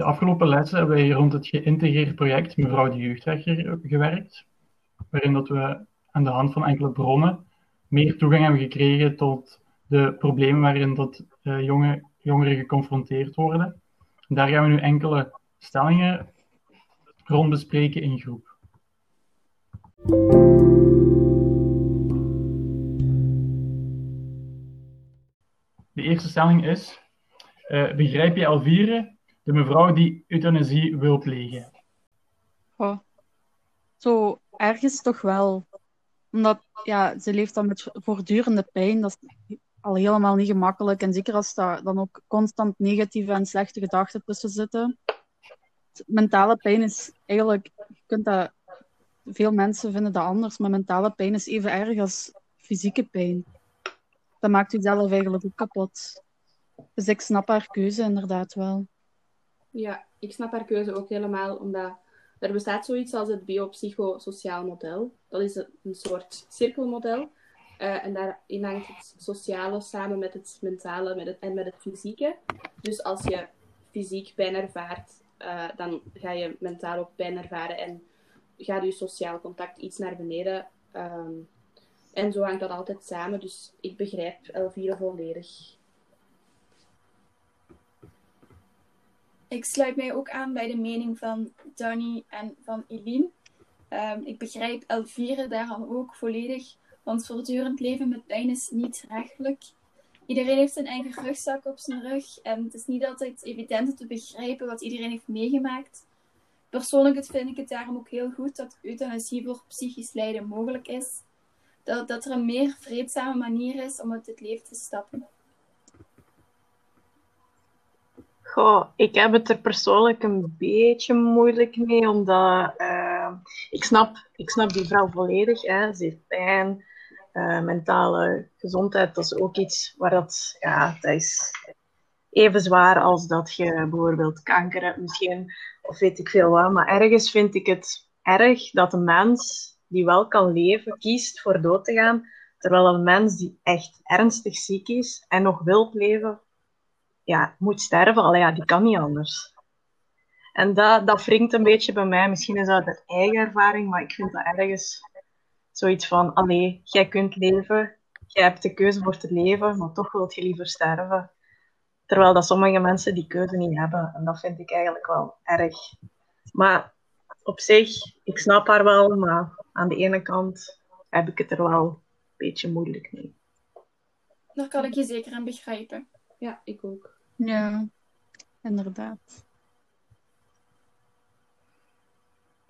De afgelopen lessen hebben wij rond het geïntegreerd project Mevrouw de Jeugdrechter gewerkt, waarin dat we aan de hand van enkele bronnen meer toegang hebben gekregen tot de problemen waarin dat, uh, jonge, jongeren geconfronteerd worden. En daar gaan we nu enkele stellingen rond bespreken in groep. De eerste stelling is: uh, begrijp je Elvire, de mevrouw die euthanasie wil plegen? Oh. Zo ergens toch wel. Omdat ja, ze leeft dan met voortdurende pijn. Dat is al helemaal niet gemakkelijk. En zeker als daar dan ook constant negatieve en slechte gedachten tussen zitten. Mentale pijn is eigenlijk, je kunt dat, veel mensen vinden dat anders, maar mentale pijn is even erg als fysieke pijn. Dat maakt u zelf eigenlijk ook kapot. Dus ik snap haar keuze inderdaad wel. Ja, ik snap haar keuze ook helemaal, omdat er bestaat zoiets als het biopsychosociaal model. Dat is een soort cirkelmodel. Uh, en daarin hangt het sociale samen met het mentale met het, en met het fysieke. Dus als je fysiek pijn ervaart, uh, dan ga je mentaal ook pijn ervaren en gaat je sociaal contact iets naar beneden. Um, en zo hangt dat altijd samen. Dus ik begrijp Elvire volledig. Ik sluit mij ook aan bij de mening van Danny en van Eline. Um, ik begrijp Elvire daarom ook volledig, want voortdurend leven met pijn is niet rechtelijk. Iedereen heeft zijn eigen rugzak op zijn rug en het is niet altijd evident om te begrijpen wat iedereen heeft meegemaakt. Persoonlijk vind ik het daarom ook heel goed dat euthanasie voor psychisch lijden mogelijk is. Dat, dat er een meer vreedzame manier is om uit het leven te stappen. Goh, ik heb het er persoonlijk een beetje moeilijk mee, omdat uh, ik, snap, ik snap die vrouw volledig. Hè. Ze heeft pijn, uh, mentale gezondheid, dat is ook iets waar dat, ja, dat is even zwaar als dat je bijvoorbeeld kanker hebt misschien, of weet ik veel wat. Maar ergens vind ik het erg dat een mens die wel kan leven, kiest voor dood te gaan, terwijl een mens die echt ernstig ziek is en nog wil leven, ja, moet sterven. Allee, ja, die kan niet anders. En dat, dat wringt een beetje bij mij. Misschien is dat een eigen ervaring, maar ik vind dat ergens zoiets van, allee, jij kunt leven, jij hebt de keuze voor te leven, maar toch wilt je liever sterven. Terwijl dat sommige mensen die keuze niet hebben. En dat vind ik eigenlijk wel erg. Maar op zich, ik snap haar wel, maar aan de ene kant heb ik het er wel een beetje moeilijk mee. Daar kan ik je zeker aan begrijpen. Ja, ik ook. Ja, inderdaad.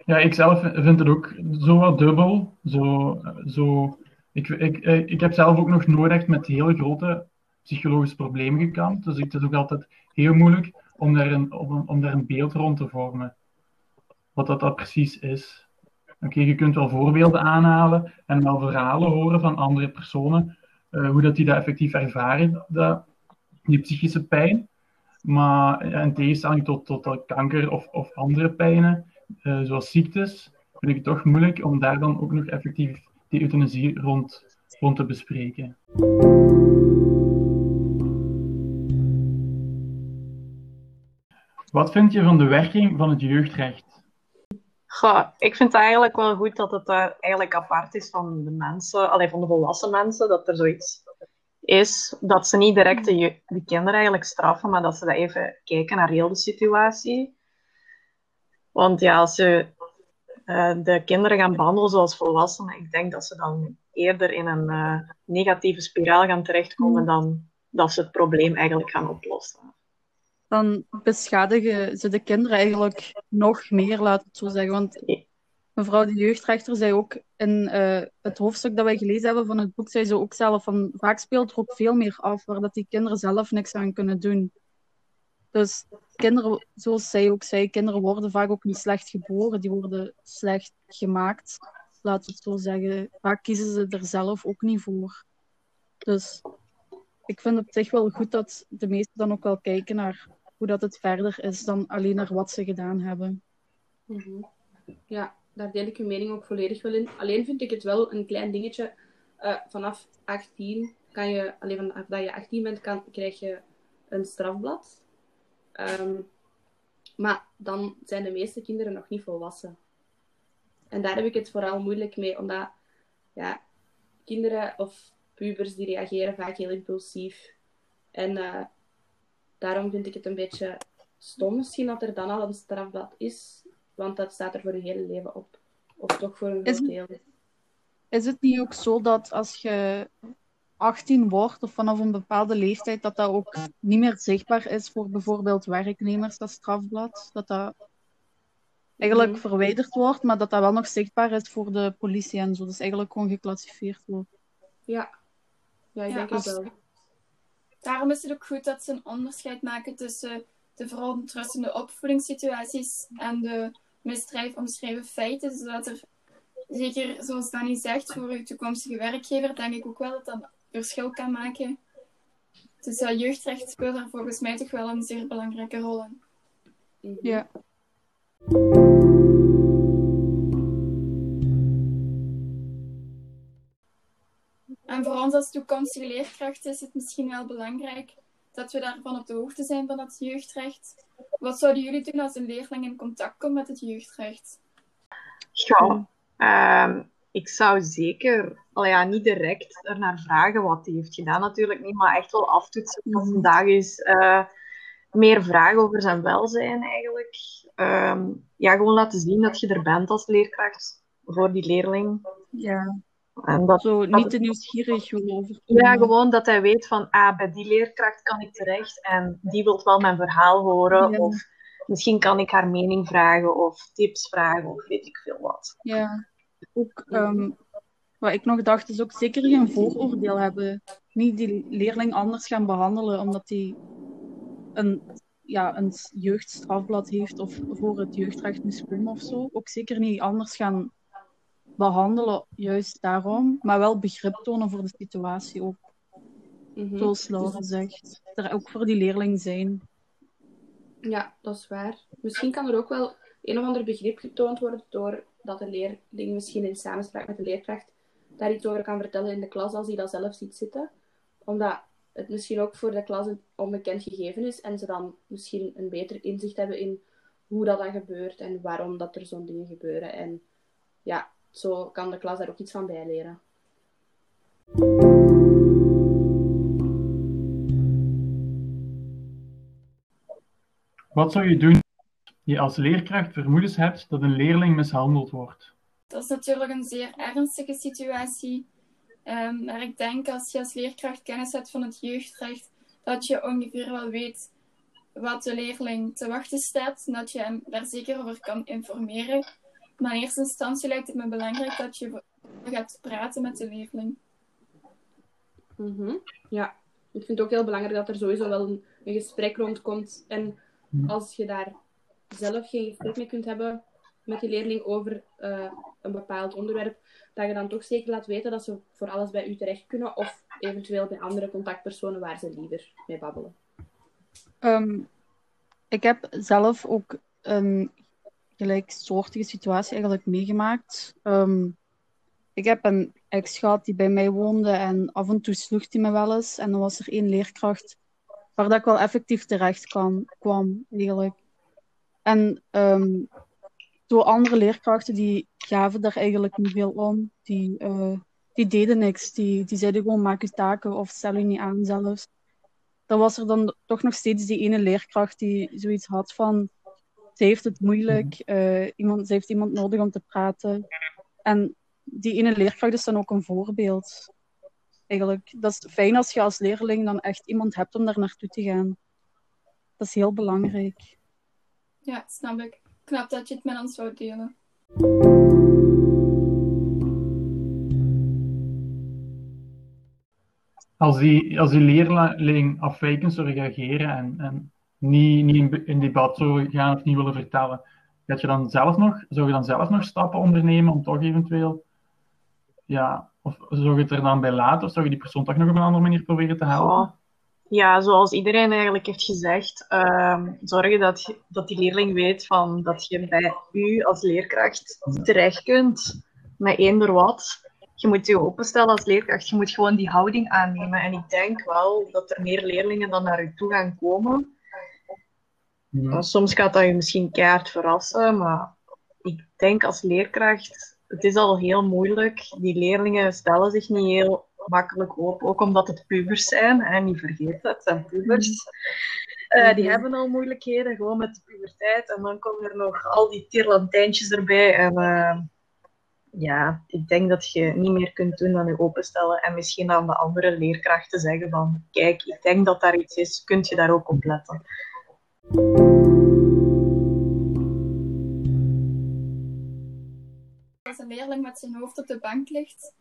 Ja, ik zelf vind het ook zo wat dubbel. Zo, zo, ik, ik, ik heb zelf ook nog nooit echt met hele grote psychologische problemen gekampt. Dus het is ook altijd heel moeilijk om daar een, om, om daar een beeld rond te vormen. Wat dat, dat precies is. Oké, je kunt wel voorbeelden aanhalen en wel verhalen horen van andere personen, uh, hoe dat die dat effectief ervaren, dat, die psychische pijn. Maar in tegenstelling tot, tot kanker of, of andere pijnen, uh, zoals ziektes, vind ik het toch moeilijk om daar dan ook nog effectief die euthanasie rond, rond te bespreken. Wat vind je van de werking van het jeugdrecht? Goh, ik vind het eigenlijk wel goed dat het uh, eigenlijk apart is van de mensen, alleen van de volwassen mensen, dat er zoiets is. Dat ze niet direct de, de kinderen eigenlijk straffen, maar dat ze dat even kijken naar heel de situatie. Want ja, als ze uh, de kinderen gaan behandelen zoals volwassenen, ik denk dat ze dan eerder in een uh, negatieve spiraal gaan terechtkomen dan dat ze het probleem eigenlijk gaan oplossen dan beschadigen ze de kinderen eigenlijk nog meer, laat het zo zeggen. Want mevrouw de jeugdrechter zei ook in uh, het hoofdstuk dat wij gelezen hebben van het boek, zei ze ook zelf van vaak speelt er ook veel meer af waar dat die kinderen zelf niks aan kunnen doen. Dus kinderen, zoals zij ook zei, kinderen worden vaak ook niet slecht geboren, die worden slecht gemaakt, laat het zo zeggen. Vaak kiezen ze er zelf ook niet voor. Dus ik vind het op zich wel goed dat de meesten dan ook wel kijken naar hoe dat het verder is dan alleen naar wat ze gedaan hebben. Mhm. Ja, daar deel ik uw mening ook volledig wel in. Alleen vind ik het wel een klein dingetje. Uh, vanaf 18 kan je, alleen vanaf dat je 18 bent, kan, krijg je een strafblad. Um, Maar dan zijn de meeste kinderen nog niet volwassen. En daar heb ik het vooral moeilijk mee, omdat ja, kinderen of pubers die reageren vaak heel impulsief. En uh, daarom vind ik het een beetje stom misschien dat er dan al een strafblad is, want dat staat er voor je hele leven op. Of toch voor een groot deel. Is het niet ook zo dat als je 18 wordt of vanaf een bepaalde leeftijd, dat dat ook niet meer zichtbaar is voor bijvoorbeeld werknemers, dat strafblad? Dat dat eigenlijk mhm. verwijderd wordt, maar dat dat wel nog zichtbaar is voor de politie en zo. Dus eigenlijk gewoon geclassificeerd wordt. Ja, ja ik denk het wel. Daarom is het ook goed dat ze een onderscheid maken tussen de verontrustende opvoedingssituaties en de misdrijf omschreven feiten, zodat er zeker, zoals Danny zegt, voor uw toekomstige werkgever, denk ik ook wel dat dat verschil kan maken. Dus uh, jeugdrecht speelt daar volgens mij toch wel een zeer belangrijke rol in. Ja. En voor ons als toekomstige leerkrachten is het misschien wel belangrijk dat we daarvan op de hoogte zijn van het jeugdrecht. Wat zouden jullie doen als een leerling in contact komt met het jeugdrecht? Ja, ehm, ik zou zeker, al ja, niet direct ernaar vragen wat hij heeft gedaan, natuurlijk niet, maar echt wel aftoetsen. Als vandaag is uh, meer vragen over zijn welzijn eigenlijk. Ehm, ja, gewoon laten zien dat je er bent als leerkracht voor die leerling. Ja. En dat, Zo niet te nieuwsgierig over. Ja, gewoon dat hij weet van, ah, bij die leerkracht kan ik terecht en die wil wel mijn verhaal horen. Of misschien kan ik haar mening vragen of tips vragen of weet ik veel wat. Ja, ook um, wat ik nog dacht is ook zeker geen vooroordeel hebben. Niet die leerling anders gaan behandelen omdat hij een, ja, een jeugdstrafblad heeft of voor het jeugdrecht mislukt of zo. Ook zeker niet anders gaan behandelen, juist daarom. Maar wel begrip tonen voor de situatie ook. Mm Zoals Laura zegt. Er ook voor die leerling zijn. Ja, dat is waar. Misschien kan er ook wel een of ander begrip getoond worden doordat de leerling misschien in samenspraak met de leerkracht daar iets over kan vertellen in de klas als hij dat zelf ziet zitten. Omdat het misschien ook voor de klas een onbekend gegeven is en ze dan misschien een beter inzicht hebben in hoe dat dan gebeurt en waarom dat er zo'n dingen gebeuren. En ja, zo kan de klas daar ook iets van bijleren. Wat zou je doen als je als leerkracht vermoedens hebt dat een leerling mishandeld wordt? Dat is natuurlijk een zeer ernstige situatie. Um, maar ik denk als je als leerkracht kennis hebt van het jeugdrecht, dat je ongeveer wel weet wat de leerling te wachten staat en dat je hem daar zeker over kan informeren. Maar in eerste instantie lijkt het me belangrijk dat je gaat praten met de leerling. Mm Ja, ik vind het ook heel belangrijk dat er sowieso wel een, een gesprek rondkomt. En als je daar zelf geen gesprek mee kunt hebben met die leerling over uh, een bepaald onderwerp, dat je dan toch zeker laat weten dat ze voor alles bij u terecht kunnen of eventueel bij andere contactpersonen waar ze liever mee babbelen. Um, ik heb zelf ook een gelijksoortige situatie eigenlijk meegemaakt. Um, ik heb een ex gehad die bij mij woonde en af en toe sloeg hij me wel eens. En dan was er één leerkracht waar dat ik wel effectief terecht kwam, kwam eigenlijk. En um, zo andere leerkrachten die gaven daar eigenlijk niet veel om. Die, uh, die deden niks. Die, die zeiden gewoon maak je taken of stel je niet aan zelfs. Dan was er dan toch nog steeds die ene leerkracht die zoiets had van ze heeft het moeilijk, uh, iemand, ze heeft iemand nodig om te praten. En die ene leerkracht is dan ook een voorbeeld. Eigenlijk, dat is fijn als je als leerling dan echt iemand hebt om daar naartoe te gaan. Dat is heel belangrijk. Ja, snap ik knap dat je het met ons zou delen. Als die, als die leerling afwijkend zou reageren en, en niet, niet in, debat zou gaan of niet willen vertellen, dat je dan zelf nog, zou je dan zelf nog stappen ondernemen om toch eventueel, ja, of zou je het er dan bij laten, of zou je die persoon toch nog op een andere manier proberen te helpen? Ja, zoals iedereen eigenlijk heeft gezegd, uh, zorgen dat, dat die leerling weet van, dat je bij u als leerkracht terecht kunt met eender wat. Je moet je openstellen als leerkracht, je moet gewoon die houding aannemen. En ik denk wel dat er meer leerlingen dan naar u toe gaan komen. Soms gaat dat je misschien keihard verrassen, maar ik denk als leerkracht, het is al heel moeilijk. Die leerlingen stellen zich niet heel makkelijk op, ook omdat het pubers zijn. Hè, niet vergeten, het zijn pubers. Eh, die Mhm. hebben al moeilijkheden, gewoon met de puberteit. En dan komen er nog al die tierlantijntjes erbij. En eh, ja, ik denk dat je niet meer kunt doen dan je openstellen. En misschien aan de andere leerkrachten zeggen van, kijk, ik denk dat daar iets is, kunt je daar ook op letten. Als een leerling met zijn hoofd op de bank ligt,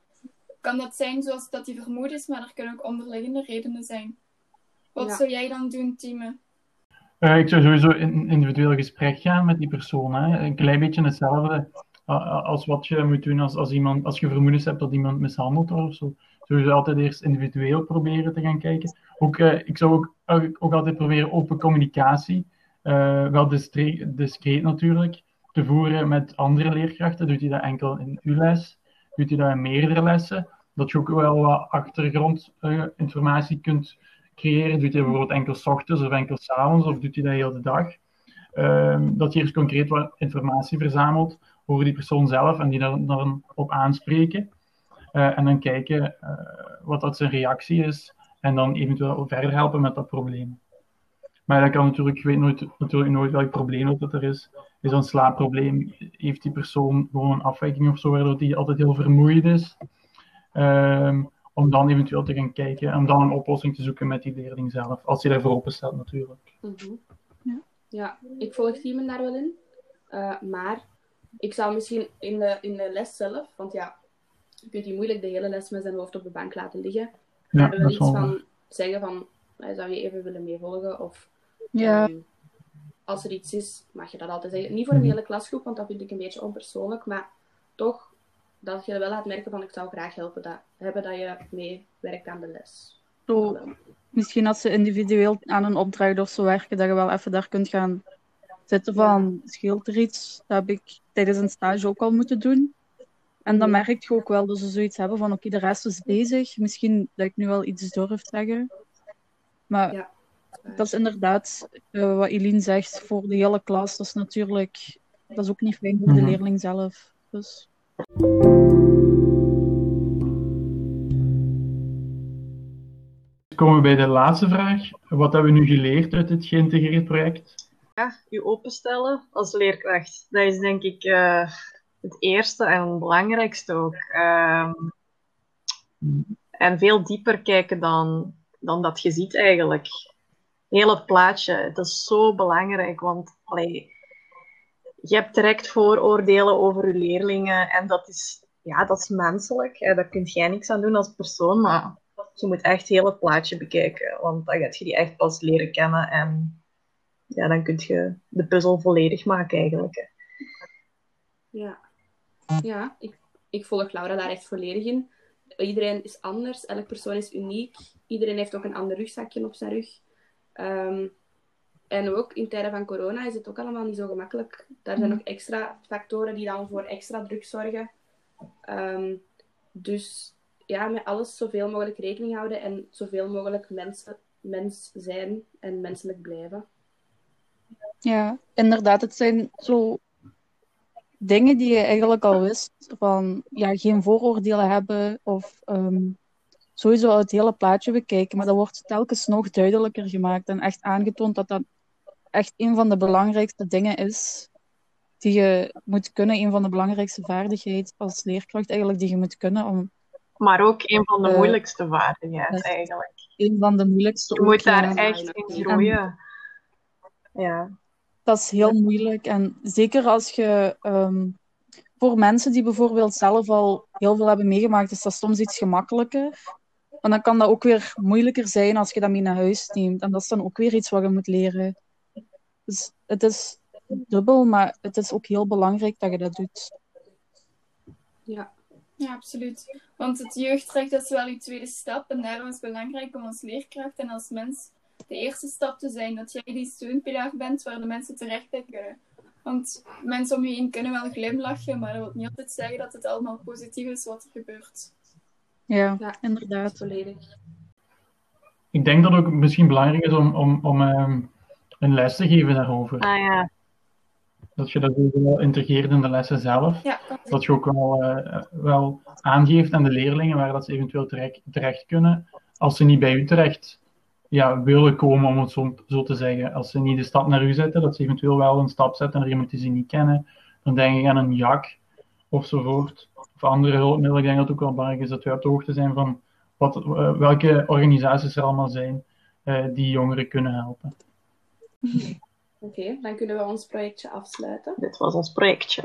kan dat zijn zoals dat hij vermoeid is, maar er kunnen ook onderliggende redenen zijn. Wat Ja. zou jij dan doen, Tieme? Eh, ik zou sowieso in een individueel gesprek gaan met die persoon. Hè. Een klein beetje hetzelfde uh, als wat je moet doen als, als, iemand, als je vermoedens hebt dat iemand mishandeld wordt of zo. Sowieso altijd eerst individueel proberen te gaan kijken. Ook, uh, ik zou ook, ook, ook, altijd proberen open communicatie, uh, wel discreet, natuurlijk, te voeren met andere leerkrachten. Doet hij dat enkel in uw les? Doet hij dat in meerdere lessen? Dat je ook wel wat achtergrondinformatie kunt creëren. Doet hij bijvoorbeeld enkel s ochtends of enkel s avonds of doet hij dat heel de dag? Um, dat je eerst concreet wat informatie verzamelt over die persoon zelf en die dan, dan op aanspreken. Uh, en dan kijken uh, wat dat zijn reactie is en dan eventueel verder helpen met dat probleem. Maar dat kan natuurlijk, ik weet nooit, natuurlijk nooit welk probleem dat er is. Is dat een slaapprobleem? Heeft die persoon gewoon een afwijking of zo, waardoor die altijd heel vermoeid is? Um, om dan eventueel te gaan kijken, om dan een oplossing te zoeken met die leerling zelf, als hij daarvoor open staat natuurlijk. Mm -hmm. ja. ja, ik volg Simon daar wel in. Uh, maar ik zou misschien in de, in de les zelf, want ja, je kunt die moeilijk de hele les met zijn hoofd op de bank laten liggen. Ja, wel dat iets is wel van zeggen van, uh, zou je even willen meevolgen? Of Ja. um, als er iets is, mag je dat altijd zeggen. Niet voor een hele klasgroep, want dat vind ik een beetje onpersoonlijk, maar toch dat je wel laat merken van ik zou graag helpen dat, hebben dat je meewerkt aan de les. Zo, misschien als ze individueel aan een opdracht of zo werken, dat je wel even daar kunt gaan zitten van, scheelt er iets? Dat heb ik tijdens een stage ook al moeten doen. En dan merk je ook wel dat ze zoiets hebben van, oké, de rest is bezig. Misschien dat ik nu wel iets durf zeggen. Maar Ja. dat is inderdaad uh, wat Eline zegt, voor de hele klas. Dat is natuurlijk, dat is ook niet fijn voor de Mhm. leerling zelf. Dus... komen we bij de laatste vraag. Wat hebben we nu geleerd uit dit geïntegreerd project? Ja, je openstellen als leerkracht. Dat is denk ik uh, het eerste en het belangrijkste ook. Um, en veel dieper kijken dan, dan dat je ziet eigenlijk. Heel het plaatje, dat is zo belangrijk, want allee, je hebt direct vooroordelen over je leerlingen en dat is, ja, dat is menselijk. Hè. Daar kun jij niks aan doen als persoon, maar je moet echt heel het plaatje bekijken, want dan gaat je die echt pas leren kennen en ja, dan kun je de puzzel volledig maken eigenlijk. Hè. Ja, ja ik, ik volg Laura daar echt volledig in. Iedereen is anders, elke persoon is uniek. Iedereen heeft ook een ander rugzakje op zijn rug. Um, en ook in tijden van corona is het ook allemaal niet zo gemakkelijk. Daar zijn nog extra factoren die dan voor extra druk zorgen. Um, dus ja, met alles zoveel mogelijk rekening houden en zoveel mogelijk mensen, mens zijn en menselijk blijven. Ja, inderdaad. Het zijn zo dingen die je eigenlijk al wist. Van ja, geen vooroordelen hebben of um, sowieso het hele plaatje bekijken. Maar dat wordt telkens nog duidelijker gemaakt en echt aangetoond dat dat echt een van de belangrijkste dingen is die je moet kunnen. Een van de belangrijkste vaardigheden als leerkracht eigenlijk die je moet kunnen om maar ook een van de Uh, moeilijkste vaardigheden eigenlijk. een van de moeilijkste Je moet daar echt in groeien. Ja. Dat is heel moeilijk. En zeker als je ehm, voor mensen die bijvoorbeeld zelf al heel veel hebben meegemaakt, is dat soms iets gemakkelijker. Maar dan kan dat ook weer moeilijker zijn als je dat mee naar huis neemt. En dat is dan ook weer iets wat je moet leren. Dus het is dubbel, maar het is ook heel belangrijk dat je dat doet. Ja, Ja, absoluut. Want het jeugdrecht is wel je tweede stap en daarom is het belangrijk om als leerkracht en als mens de eerste stap te zijn. Dat jij die steunpilaar bent waar de mensen terecht kunnen. Want mensen om je heen kunnen wel glimlachen, maar dat wil niet altijd zeggen dat het allemaal positief is wat er gebeurt. Ja, Ja. inderdaad. volledig. Ik denk dat het ook misschien belangrijk is om, om, om, ehm, een les te geven daarover. Ah ja. Dat je dat ook wel integreert in de lessen zelf. Ja, kan Dat je ook wel, eh, wel aangeeft aan de leerlingen waar dat ze eventueel terecht, terecht kunnen. Als ze niet bij u terecht ja, willen komen, om het zo, zo te zeggen. Als ze niet de stap naar u zetten, dat ze eventueel wel een stap zetten naar iemand die ze niet kennen. Dan denk ik aan een jak ofzovoort. Of andere hulpmiddelen. Ik denk dat het ook wel belangrijk is dat we op de hoogte zijn van wat, eh, welke organisaties er allemaal zijn eh, die jongeren kunnen helpen. Oké, dan kunnen we ons projectje afsluiten. Dit was ons projectje.